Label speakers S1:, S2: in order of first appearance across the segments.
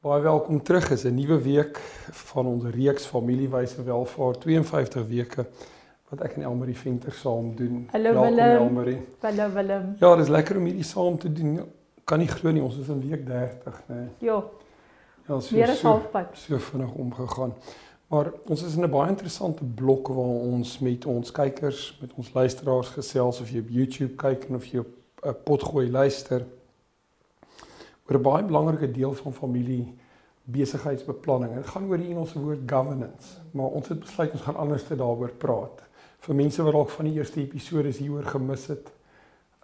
S1: Baie welkom terug. Is 'n nuwe week van ons reeks Familiewyse Welvaart 52 weke wat ek en Elmarie Venter saam doen.
S2: Hallo
S1: welkom,
S2: Willem.
S1: Elmarie.
S2: Hallo Willem.
S1: Ja, dis lekker om hierdie saam te doen. Kan nie glo nie, ons is in week 30, né? Nee.
S2: Ja,
S1: Ja, so
S2: weer is
S1: so,
S2: halfpad.
S1: so vinnig omgegaan. Maar ons is in 'n baie interessante blok waar ons met ons kykers, met ons luisteraars gesels of jy op YouTube kyk en of jy op 'n potgooi luister oor 'n baie belangrike deel van familie besigheidsbeplanning. Dit gaan oor die Engelse woord governance, maar ons het besluit ons gaan anders te daaroor praat. Vir mense wat dalk van die eerste episode hieroor gemis het,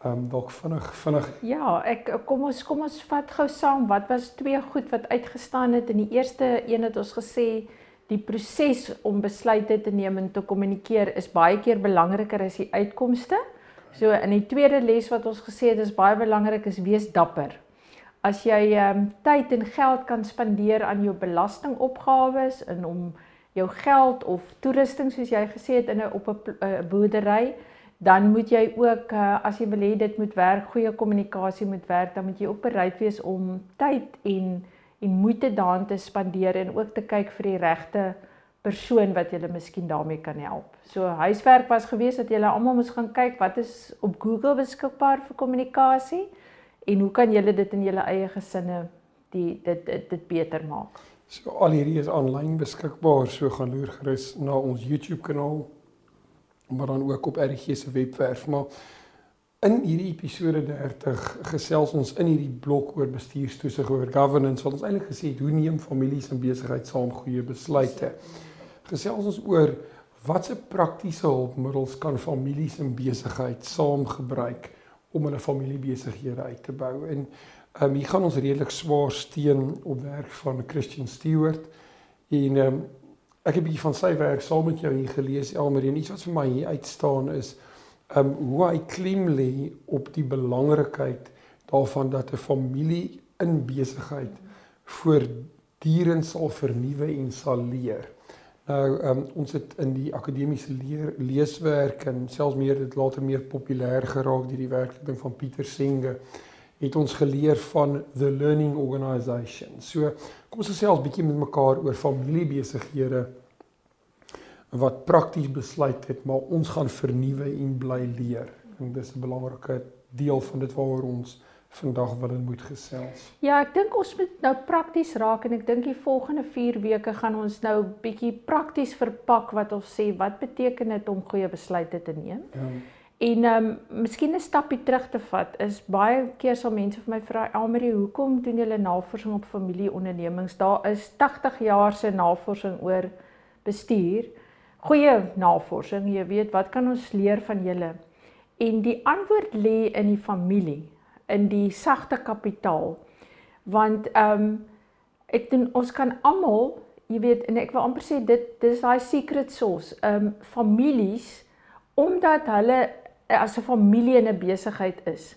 S1: ehm um, dalk vinnig vinnig
S2: Ja, ek kom ons kom ons vat gou saam wat was twee goed wat uitgestaan het. In die eerste een het ons gesê die proses om besluite te neem en te kommunikeer is baie keer belangriker as die uitkomste. So in die tweede les wat ons gesê het is baie belangrik is wees dapper. As jy ehm um, tyd en geld kan spandeer aan jou belastingopgawes en om jou geld of toerusting soos jy gesê het in 'n op 'n 'n boerdery, dan moet jy ook uh, as jy wil hê dit moet werk, goeie kommunikasie moet werk, dan moet jy ook bereid wees om tyd en en moeite daarin te spandeer en ook te kyk vir die regte persoon wat julle miskien daarmee kan help. So huiswerk was gewees dat julle almal moes gaan kyk wat is op Google beskikbaar vir kommunikasie en hoe kan julle dit in julle eie gesinne die dit dit, dit beter maak.
S1: So al hierdie is aanlyn beskikbaar, so gaan loer gerus na ons YouTube kanaal maar dan ook op RG se webwerf, maar in hierdie episode 30 gesels ons in hierdie blok oor bestuurstoesig oor governance wat ons eintlik gesê het hoe neem families en besigheid saam goeie besluite. Gesels ons oor watse praktiese hulpmiddels kan families en besigheid saam gebruik om hulle familiebesighede uit te bou en Ehm um, hier gaan ons redelik swaar steen op werk van Christian Stewart en ehm um, ek het 'n bietjie van sy werk saam met jou hier gelees Elmarie en iets wat vir my hier uitstaan is ehm um, hoe hy klem lê op die belangrikheid daarvan dat 'n familie in besigheid voortdurend sal vernuwe en sal leer. Nou um, ons het in die akademiese leer leeswerk en selfs meer dit later meer populêr geraak deur die werking van Pieter Senge het ons geleer van the learning organisation. So kom ons gesels bietjie met mekaar oor familiebesighede wat prakties besluit het maar ons gaan vernuwe en bly leer. En dis 'n belangrike deel van dit waaroor ons vandag wil en moet gesels.
S2: Ja, ek dink ons moet nou prakties raak en ek dink die volgende 4 weke gaan ons nou bietjie prakties verpak wat ons sê wat beteken dit om goeie besluite te neem.
S1: Ja.
S2: En ehm um, miskien 'n stapie terug te vat is baie keer sal mense vir my vra Elmarie, hoekom doen julle navorsing op familieondernemings? Daar is 80 jaar se navorsing oor bestuur. Goeie navorsing, jy weet, wat kan ons leer van julle? En die antwoord lê in die familie, in die sagte kapitaal. Want ehm um, ek doen ons kan almal, jy weet, en ek wil amper sê dit dis daai secret sauce. Ehm um, families omdat hulle as 'n familie in 'n besigheid is.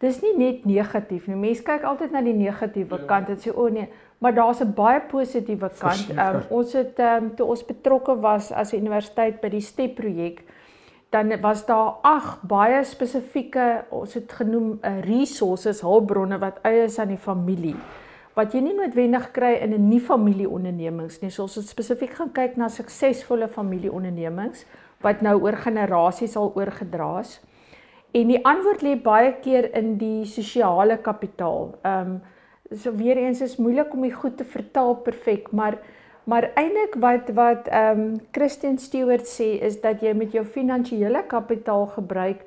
S2: Dis nie net negatief nie. Mense kyk altyd na die negatiewe
S1: Ja.
S2: kant en sê o oh nee, maar daar's 'n baie positiewe kant. Ehm um, ons het ehm um, toe ons betrokke was as 'n universiteit by die STEP projek, dan was daar ag baie spesifieke ons het genoem uh, resources, hulpbronne wat eie is aan die familie wat jy nie noodwendig kry in 'n nie familieondernemings nie. So ons het spesifiek gaan kyk na suksesvolle familieondernemings wat nou oor generasies al oorgedra is. En die antwoord lê baie keer in die sosiale kapitaal. Ehm um, so weer eens is moeilik om dit goed te vertaal perfek, maar maar eintlik wat wat ehm um, Christian Stewart sê is dat jy met jou finansiële kapitaal gebruik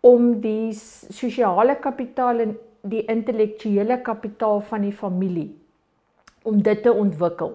S2: om die sosiale kapitaal en die intellektuele kapitaal van die familie om dit te ontwikkel.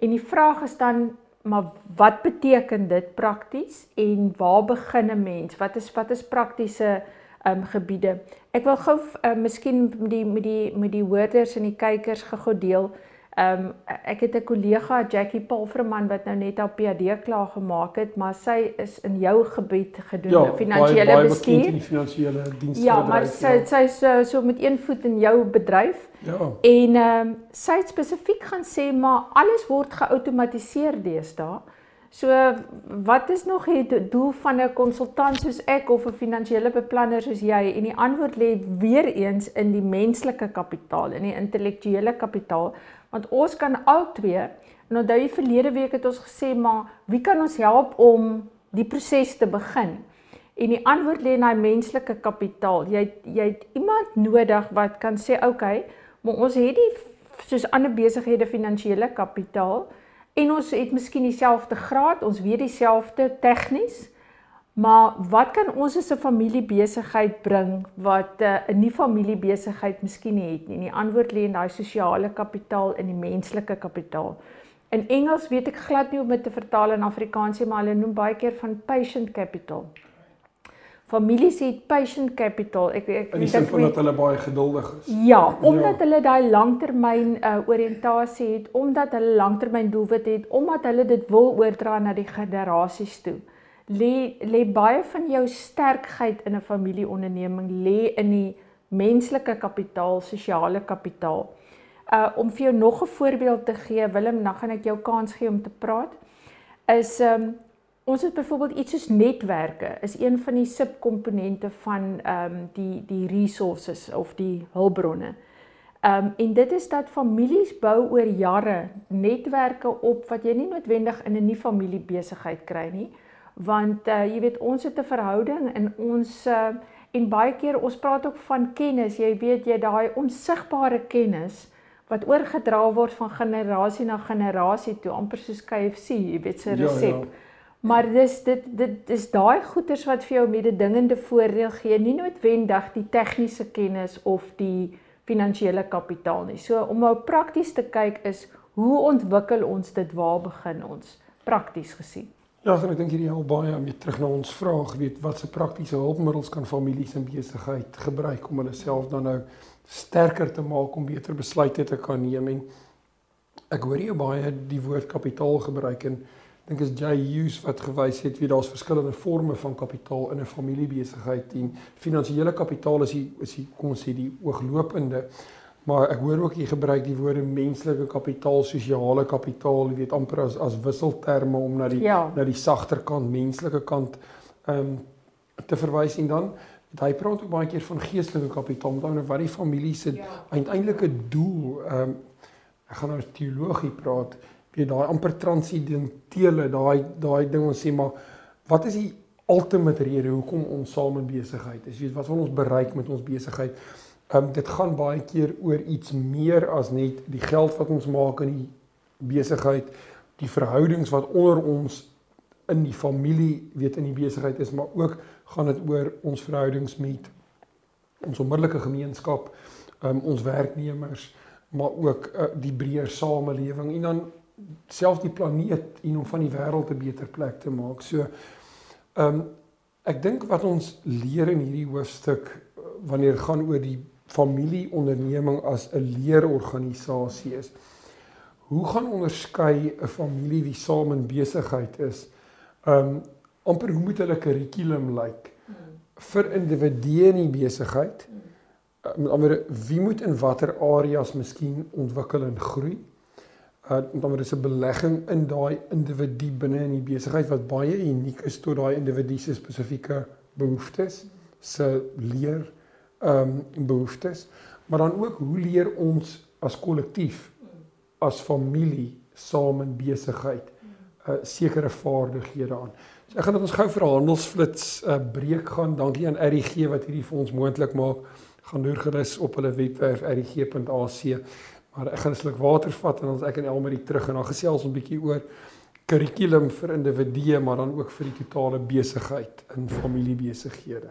S2: En die vraag is dan maar wat beteken dit prakties en waar begin 'n mens? Wat is wat is praktiese ehm um, gebiede? Ek wil gou uh, miskien met die met die met die hoorders en die kykers gou deel Ehm um, ek het 'n kollega Jackie Palfreman wat nou net haar PhD klaar gemaak het, maar sy is in jou gebied gedoen, ja, finansiële bestuur. Ja,
S1: baie finansiële dienste.
S2: Ja, maar sy ja. sy so, so met een voet in jou bedryf. Ja. En ehm um, sy het spesifiek gaan sê maar alles word geautomatiseer deesdae. So wat is nog die doel van 'n konsultant soos ek of 'n finansiële beplanner soos jy? En die antwoord lê weer eens in die menslike kapitaal, in die intellektuele kapitaal, want ons kan al twee. En onthou jy verlede week het ons gesê maar wie kan ons help om die proses te begin? En die antwoord lê in daai menslike kapitaal. Jy jy het iemand nodig wat kan sê, "Oké, okay, maar ons het die soos ander besighede finansiële kapitaal." En ons het miskien dieselfde graad, ons weet dieselfde tegnies. Maar wat kan ons as 'n familiebesigheid bring wat uh, 'n nie familiebesigheid miskien nie het nie? Die antwoord lê in daai sosiale kapitaal en die menslike kapitaal. In Engels weet ek glad nie hoe om dit te vertaal in Afrikaans nie, maar hulle noem baie keer van patient capital families het patient capital.
S1: Ek ek in die sin van dat hulle baie geduldig is.
S2: Ja, omdat ja. hulle daai langtermyn uh, oriëntasie het, omdat hulle langtermyn doelwit het, omdat hulle dit wil oordra na die generasies toe. Lê lê baie van jou sterkheid in 'n familieonderneming lê in die menslike kapitaal, sosiale kapitaal. Uh om vir jou nog 'n voorbeeld te gee, Willem, dan gaan ek jou kans gee om te praat. Is um Ons het byvoorbeeld iets soos netwerke is een van die subkomponente van um, die die resources of die hulpbronne. Um, en dit is dat families bou oor jare netwerke op wat jy nie noodwendig in 'n nuwe familiebesigheid kry nie. Want uh, jy weet ons het 'n verhouding in ons uh, en baie keer ons praat ook van kennis. Jy weet jy daai onsigbare kennis wat oorgedra word van generasie na generasie toe amper soos KFC, jy weet se resep. Ja, ja. Maar dis dit dit is daai goeders wat vir jou mededingende voordeel gee, nie noodwendig die tegniese kennis of die finansiële kapitaal nie. So om nou prakties te kyk is hoe ontwikkel ons dit? Waar begin ons prakties gesien?
S1: Ja, ek dink hierdie help baie om terug na ons vraag, weet wat se praktiese hulpmiddels kan families in besigheid gebruik om hulle self dan nou sterker te maak om beter besluite te kan neem? En ek hoor jy baie die woord kapitaal gebruik en dink is Jay Hughes wat gewys het wie daar's verskillende forme van kapitaal in 'n familiebesigheid en finansiële kapitaal is die is die kom ons sê die ooglopende maar ek hoor ook jy gebruik die woorde menslike kapitaal, sosiale kapitaal, jy weet amper as as wisselterme om na die ja. na die sagter kant, menslike kant ehm um, te verwys en dan hy praat ook baie keer van geestelike kapitaal, met ander wat die familie se ja. uiteindelike doel ehm um, ek gaan nou teologie praat weet daai amper transidentele daai daai ding ons sê maar wat is die ultimate rede hoekom ons saam in besigheid is weet wat wil ons bereik met ons besigheid um, dit gaan baie keer oor iets meer as net die geld wat ons maak in die besigheid die verhoudings wat onder ons in die familie weet in die besigheid is maar ook gaan dit oor ons verhoudings met ons onmiddellike gemeenskap um, ons werknemers maar ook uh, die breër samelewing en dan self die planeet en om van die wêreld 'n beter plek te maak. So ehm um, ek dink wat ons leer in hierdie hoofstuk eh, wanneer gaan oor die familieonderneming as 'n leerorganisasie is. Hoe gaan onderskei 'n familie wie saam in besigheid is? Um, amper hoe moet hulle kurrikulum lyk vir individue in die besigheid? Met ander wie moet in watter areas miskien ontwikkel en groei? uh, dan is 'n belegging in daai individu binne in die besigheid wat baie uniek is tot daai individu se spesifieke behoeftes se leer ehm um, behoeftes maar dan ook hoe leer ons as kollektief as familie saam in besigheid 'n uh, sekere vaardighede aan. So ek gaan dit ons gou vir handelsflits 'n uh, breek gaan. Dankie aan RGG wat hierdie vir ons moontlik maak. Gaan deur gerus op hulle webwerf rg.ac Maar ek gaan 'n sluk water vat en ons ek en Elmarie terug en dan gesels ons 'n bietjie oor kurrikulum vir individue maar dan ook vir die totale besigheid in familiebesighede.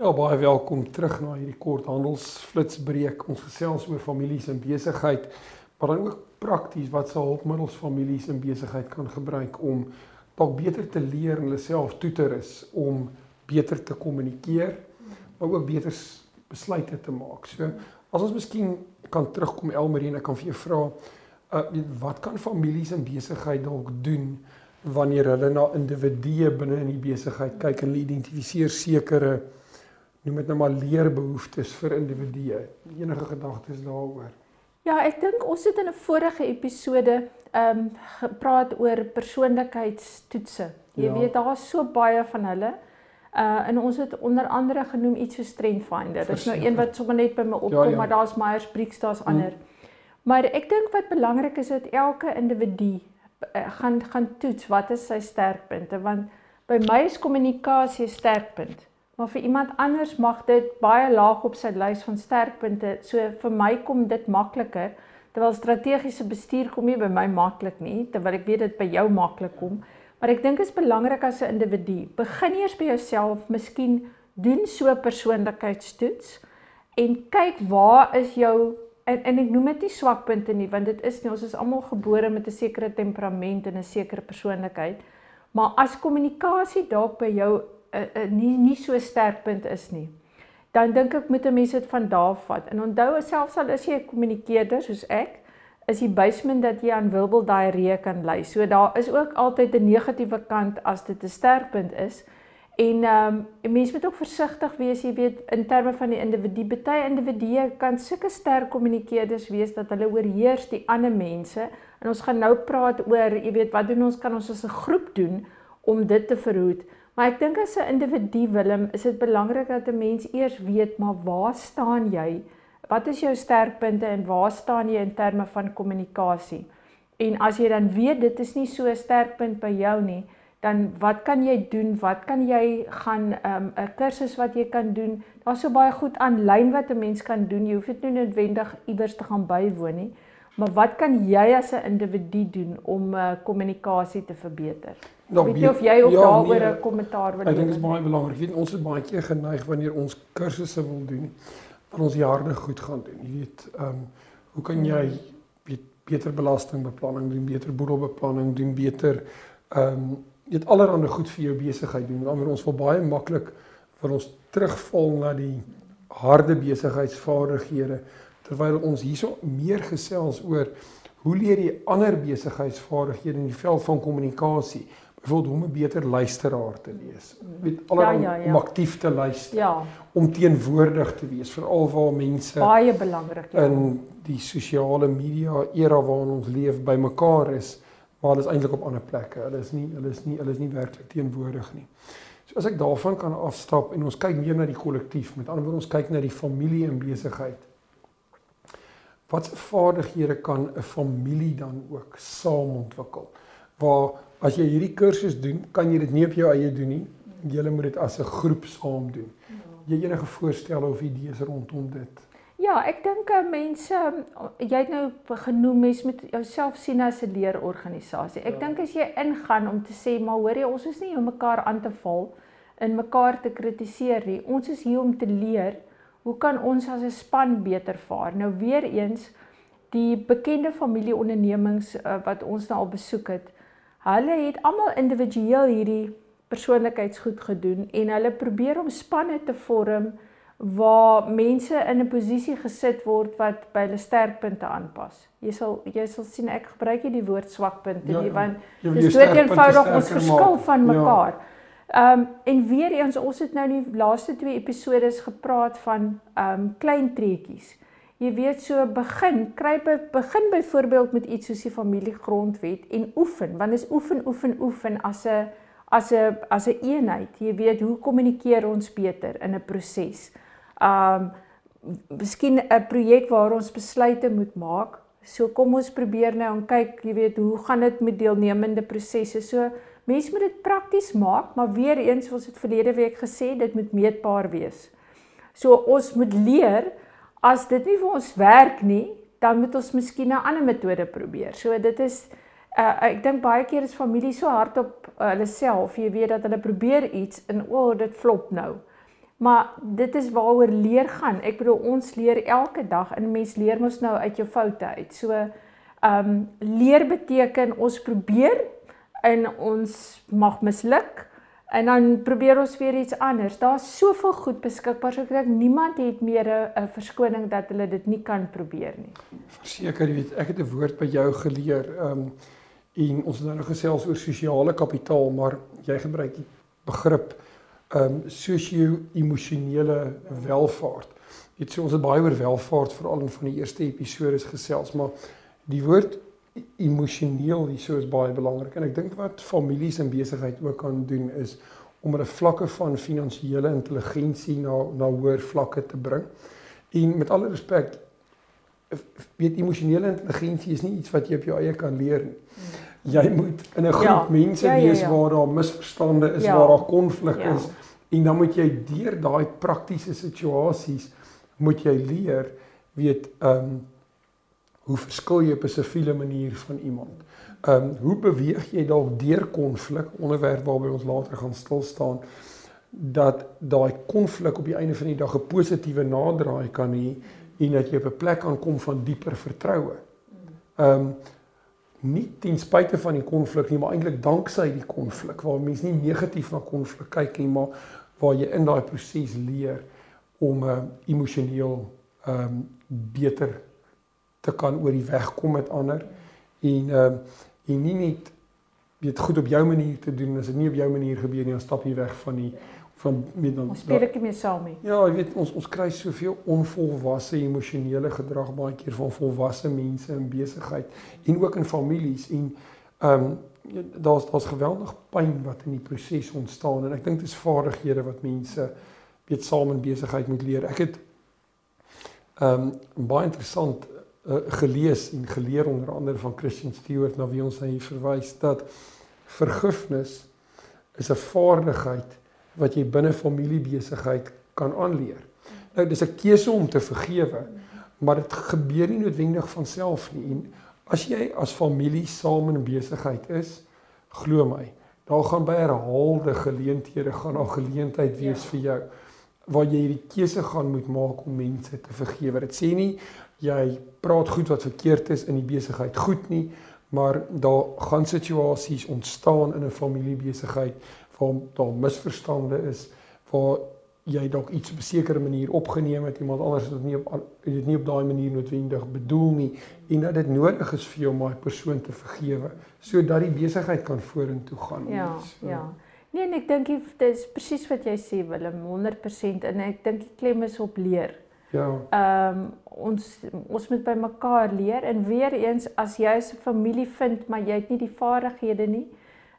S1: Ja, baie welkom terug na hierdie kort handelsflitsbreek. Ons gesels oor families en besigheid, maar dan ook prakties wat se hulpmiddels families en besigheid kan gebruik om dalk beter te leer en hulle self toe te rus om beter te kommunikeer, maar ook beter besluite te maak. So, as ons miskien kan terugkom Elmarie en ek kan vir jou vra, uh wat kan families en besigheid dalk doen wanneer hulle na individue binne in die besigheid kyk en hulle identifiseer sekere noem dit nou maar leerbehoeftes vir individue. Enige gedagtes daaroor?
S2: Ja, ek dink ons het in 'n vorige episode ehm um, gepraat oor persoonlikheidstoetse. Jy ja. weet daar's so baie van hulle. Uh en ons het onder andere genoem iets so Strength Finder. Dis nou een wat sommer net by my opkom, ja, ja. maar daar's Myers-Briggs, daar's ander. Hmm. Maar ek dink wat belangrik is dat elke individu uh, gaan gaan toets wat is sy sterkpunte want by my is kommunikasie 'n sterkpunt maar vir iemand anders mag dit baie laag op sy lys van sterkpunte. So vir my kom dit makliker terwyl strategiese bestuur kom nie by my maklik nie, terwyl ek weet dit by jou maklik kom. Maar ek dink dit is belangrik as 'n individu. Begin eers by jouself, miskien doen so 'n persoonlikheidstoets en kyk waar is jou en, en ek noem dit nie swakpunte nie, want dit is nie ons is almal gebore met 'n sekere temperament en 'n sekere persoonlikheid. Maar as kommunikasie dalk by jou uh, uh, nie nie so sterk punt is nie. Dan dink ek moet 'n mens dit van daar vat. En onthou selfs al is jy 'n kommunikeerder soos ek, is die basement dat jy aan wirbel diarree kan ly. So daar is ook altyd 'n negatiewe kant as dit 'n sterk punt is. En ehm um, 'n mens moet ook versigtig wees, jy weet, in terme van die individu. Party individue kan sulke sterk kommunikeerders wees dat hulle oorheers die ander mense. En ons gaan nou praat oor, jy weet, wat doen ons kan ons as 'n groep doen om dit te verhoed? Maar ek dink as 'n individu Willem, is dit belangrik dat 'n mens eers weet maar waar staan jy? Wat is jou sterkpunte en waar staan jy in terme van kommunikasie? En as jy dan weet dit is nie so 'n sterkpunt by jou nie, dan wat kan jy doen? Wat kan jy gaan 'n um, kursus wat jy kan doen? Daar's so baie goed aanlyn wat 'n mens kan doen. Jy hoef dit nie noodwendig iewers te gaan bywoon nie. Maar wat kan jy as 'n individu doen om uh, kommunikasie te verbeter?
S1: Nou,
S2: weet jy of jy ook ja, daaroor 'n nee, kommentaar wil
S1: hê? Ek dink dit is baie belangrik. Weet ons is baie keer geneig wanneer ons kursusse wil doen, dat ons jaarde goed gaan doen. Jy weet, ehm um, hoe kan jy weet, beter belastingbeplanning doen, beter boedelbeplanning doen, beter ehm um, weet allerhande goed vir jou besigheid doen. Want ons wil baie maklik vir ons terugval na die harde besigheidsvaardighede terwyl ons hierso meer gesels oor hoe leer jy ander besigheidsvaardighede in die veld van kommunikasie? Byvoorbeeld hoe om 'n beter luisteraar te wees. Weet alreeds ja, ja, ja. om aktief te luister.
S2: Ja.
S1: Om teenwoordig te wees veral waar mense
S2: baie belangrik
S1: ja. in die sosiale media era waarin ons leef bymekaar is, maar hulle is eintlik op ander plekke. Hulle is nie hulle is nie hulle is nie werklik teenwoordig nie. So as ek daarvan kan afstap en ons kyk meer na die kollektief, met ander woorde ons kyk na die familie en besigheid. Watse vaardighede kan 'n familie dan ook saam ontwikkel? Waar as jy hierdie kursus doen, kan jy dit nie op jou eie doen nie. Jy moet dit as 'n groep saam doen. Ja. Jy enige voorstelle of idees rondom dit?
S2: Ja, ek dink eh, mense jy het nou genoem mens met jouself sien as 'n leerorganisasie. Ek ja. dink as jy ingaan om te sê maar hoor jy ons is nie om mekaar aan te val en mekaar te kritiseer nie. Ons is hier om te leer hoe kan ons as 'n span beter vaar? Nou weer eens die bekende familieondernemings uh, wat ons nou al besoek het, hulle het almal individueel hierdie persoonlikheidsgoed gedoen en hulle probeer om spanne te vorm waar mense in 'n posisie gesit word wat by hulle sterkpunte aanpas. Jy sal jy sal sien ek gebruik nie die woord swakpunte ja, nie want dis dood eenvoudig ons verskil van ja. mekaar. Ja. Ehm um, en weer eens ons het nou die laaste twee episode gepraat van ehm um, klein treetjies. Jy weet so begin, kry by begin byvoorbeeld met iets soos die familiegrondwet en oefen, want dis oefen oefen oefen as 'n as 'n as 'n eenheid. Jy weet hoe kommunikeer ons beter in 'n proses. Um miskien 'n projek waar ons besluite moet maak. So kom ons probeer nou en kyk, jy weet, hoe gaan dit met deelnemende prosesse? So mense moet dit prakties maak, maar weer eens ons het verlede week gesê dit moet meetbaar wees. So ons moet leer as dit nie vir ons werk nie, dan moet ons miskien 'n ander metode probeer. So dit is uh, ek dink baie keer is familie so hard op uh, hulle self, jy weet dat hulle probeer iets en o, oh, dit flop nou. Maar dit is waaroor leer gaan. Ek bedoel ons leer elke dag en mens leer mos nou uit jou foute uit. So ehm um, leer beteken ons probeer en ons mag misluk en dan probeer ons weer iets anders. Daar's soveel goed beskikbaar so ek dink niemand het meer 'n verskoning dat hulle dit nie kan probeer nie.
S1: Verseker, jy weet, ek het 'n woord by jou geleer. Ehm um, en ons het nou gesels oor sosiale kapitaal, maar jy gebruik die begrip ehm um, sosio-emosionele welvaart. Dit sê ons het baie oor welvaart veral in van die eerste episodes gesels, maar die woord emosioneel hieso is baie belangrik en ek dink wat families en besigheid ook kan doen is om hulle vlakke van finansiële intelligensie na na hoër vlakke te bring. En met alle respek weet emosionele intelligensie is nie iets wat jy op jou eie kan leer nie. Jy moet in 'n groep ja, mense ja, ja, wees ja. waar daar misverstande is, ja, waar daar konflik ja. is en dan moet jy deur daai praktiese situasies moet jy leer weet ehm um, hoe verskil jy op 'n siviele manier van iemand? Ehm um, hoe beweeg jy dalk deur konflik, onderwerp waarby ons later gaan stil staan dat daai konflik op die einde van die dag 'n positiewe naderdraai kan hê en dat jy op 'n plek kan kom van dieper vertroue. Ehm um, nie ten spyte van die konflik nie, maar eintlik danksy die konflik waar mense nie negatief na konflik kyk nie, maar waar jy in daai proses leer om uh, emosioneel ehm um, beter te kan oor die weg kom met ander en ehm uh, en nie net weet goed op jou manier te doen as dit nie op jou manier gebeur nie dan stap jy weg van die van met dan
S2: ons speel ek mee saam nie.
S1: Ja, jy weet ons ons kry soveel onvolwasse emosionele gedrag baie keer van volwasse mense in besigheid en ook in families en ehm um, daar's daar's geweldig pyn wat in die proses ontstaan en ek dink dit is vaardighede wat mense weet saam in besigheid moet leer. Ek het ehm um, baie interessant uh, gelees en geleer onder andere van Christian Stewart na wie ons hy verwys dat vergifnis is 'n vaardigheid wat jy binne familiebesigheid kan aanleer. Nou dis 'n keuse om te vergewe, maar dit gebeur nie noodwendig van self nie. En as jy as familie saam in besigheid is, glo my, daar gaan by herhaalde geleenthede gaan daar geleentheid wees ja. vir jou waar jy hierdie keuse gaan moet maak om mense te vergewe. Dit sê nie jy praat goed wat verkeerd is in die besigheid goed nie, maar daar gaan situasies ontstaan in 'n familiebesigheid waar daar misverstande is, waar jy dalk iets op 'n sekere manier opgeneem het, iemand anders het dit nie op dit nie op daai manier noodwendig bedoel nie en dat dit nodig is vir jou om daai persoon te vergewe sodat die besigheid kan vorentoe gaan.
S2: Ja, so. ja. Nee, en ek dink dit is presies wat jy sê Willem, 100% en ek dink die klem is op leer.
S1: Ja.
S2: Ehm um, ons ons moet by mekaar leer en weer eens as jy 'n familie vind maar jy het nie die vaardighede nie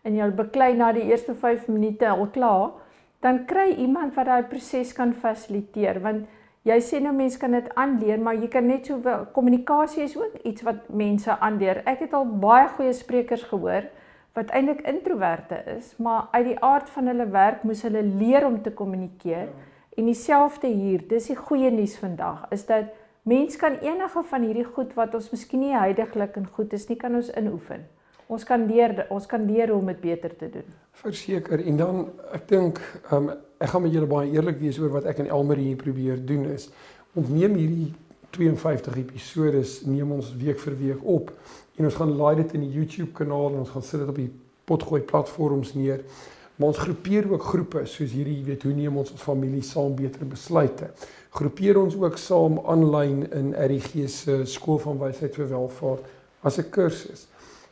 S2: en jy beklei na die eerste 5 minute al klaar, dan kry iemand wat daai proses kan fasiliteer want jy sê nou mense kan dit aanleer, maar jy kan net so kommunikasie is ook iets wat mense aanleer. Ek het al baie goeie sprekers gehoor wat eintlik introverte is, maar uit die aard van hulle werk moes hulle leer om te kommunikeer. Ja En dieselfde hier, dis die goeie nuus vandag, is dat mens kan enige van hierdie goed wat ons miskien nie heidaglik en goed is nie, kan ons inoefen. Ons kan leer ons kan leer om dit beter te doen.
S1: Verseker. En dan ek dink, um, ek gaan met julle baie eerlik wees oor wat ek en Elmer hier probeer doen is ons neem hierdie 52 episode neem ons week vir week op en ons gaan laai dit in die YouTube kanaal en ons gaan sit dit op die potgooi platforms neer. Maar ons groepeer ook groepe soos hierdie, jy weet, hoe neem ons as familie saam beter besluite. Groepeer ons ook saam aanlyn in RG se skool van wysheid vir welvaart as 'n kursus.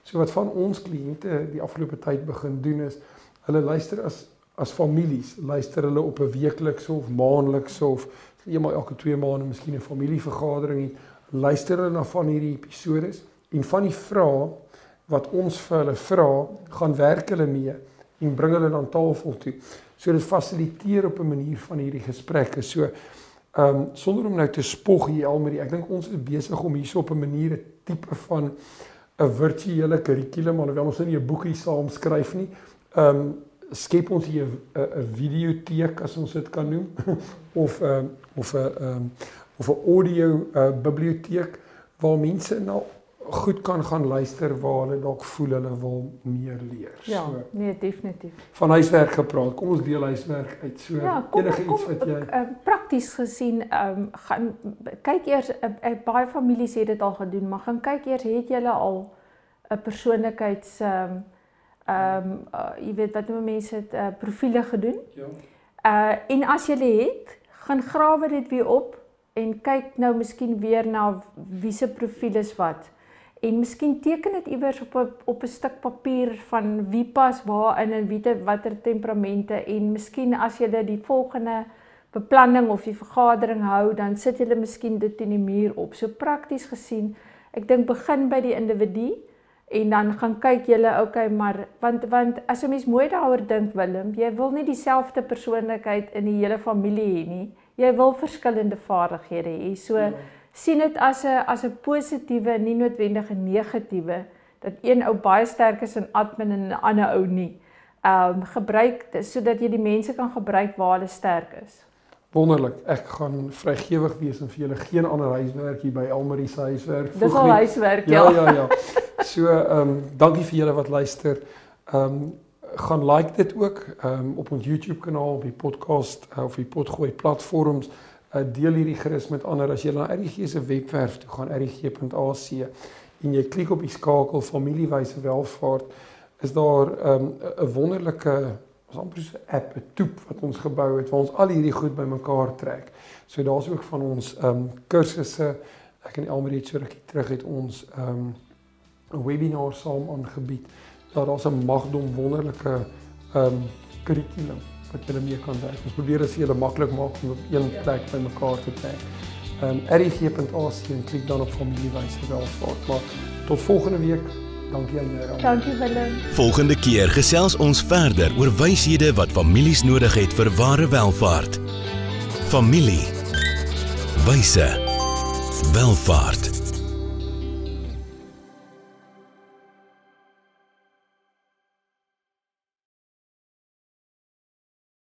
S1: So wat van ons kliënte die afgelope tyd begin doen is, hulle luister as as families, luister hulle op 'n weeklikse of maandelikse of eenmal elke 2 maande miskien 'n familievergadering het, luister hulle na van hierdie episode en van die vrae wat ons vir hulle vra, gaan werk hulle mee en bring hulle dan tafel toe. So dit fasiliteer op 'n manier van hierdie gesprekke. So ehm um, sonder om nou te spog hier Elmarie, ek dink ons is besig om hierso op 'n manier 'n tipe van 'n virtuele kurrikulum alhoewel ons nou nie 'n boekie saam skryf nie. Ehm um, skep ons hier 'n videoteek as ons dit kan noem of 'n uh, of 'n ehm um, of 'n audio uh, biblioteek waar mense nou goed kan gaan luister waar hulle dalk voel hulle wil meer leer.
S2: Ja, so, nee, definitief.
S1: Van huiswerk gepraat. Kom ons deel huiswerk uit. So
S2: ja, kom,
S1: enige
S2: kom,
S1: iets wat jy
S2: uh, prakties gesien ehm um, gaan kyk eers uh, uh, baie families het dit al gedoen, maar gaan kyk eers het jy al 'n persoonlikheids ehm um, ehm um, uh, jy weet wat noem mense dit uh, profile gedoen. Ja. Uh en as jy het, gaan grawe dit weer op en kyk nou miskien weer na wie se profiel is wat en miskien teken dit iewers op 'n op 'n stuk papier van wie pas waar in en wie te watter temperamente en miskien as jy dit die volgende beplanning of die vergadering hou dan sit jy miskien dit in die muur op. So prakties gesien, ek dink begin by die individu en dan gaan kyk julle okay maar want want as 'n mens mooi daaroor dink Willem, jy wil nie dieselfde persoonlikheid in die hele familie hê nie. Jy wil verskillende vaardighede hê. So ja sien dit as 'n as 'n positiewe, nie noodwendige negatiewe dat een ou baie sterk is in admin en 'n ander ou nie. Ehm um, gebruik sodat jy die mense kan gebruik waar hulle sterk is.
S1: Wonderlik. Ek gaan vrygewig wees en vir julle geen ander huiswerk hier by Almarie se huiswerk
S2: voeg nie. Dis al huiswerk,
S1: ja. Ja, ja, ja. So, ehm um, dankie vir julle wat luister. Ehm um, gaan like dit ook ehm um, op ons YouTube kanaal, op die podcast uh, of die potgooi platforms. Uh, deel hierdie gerus met ander as jy na RGG se webwerf toe gaan rgg.ac en jy klik op die skakel familiewyse welvaart is daar 'n um, 'n wonderlike ons amper so 'n app 'n toep wat ons gebou het waar ons al hierdie goed bymekaar trek. So daar's ook van ons ehm um, kursusse ek en Elmarie het so rukkie terug het ons ehm um, 'n webinar saam aangebied. Ja, daar's 'n magdom wonderlike ehm um, kurrikulum wat jy mee kan werk. Ons probeer dit vir julle maklik maak om op een plek bymekaar te trek. Ehm um, rg.ac en klik dan op familiewyse welvaart. Maar tot volgende week. Dankie aan jou.
S2: Dankie Willem.
S3: Volgende keer gesels ons verder oor wyshede wat families nodig het vir ware welvaart. Familie. Wyse. Welvaart.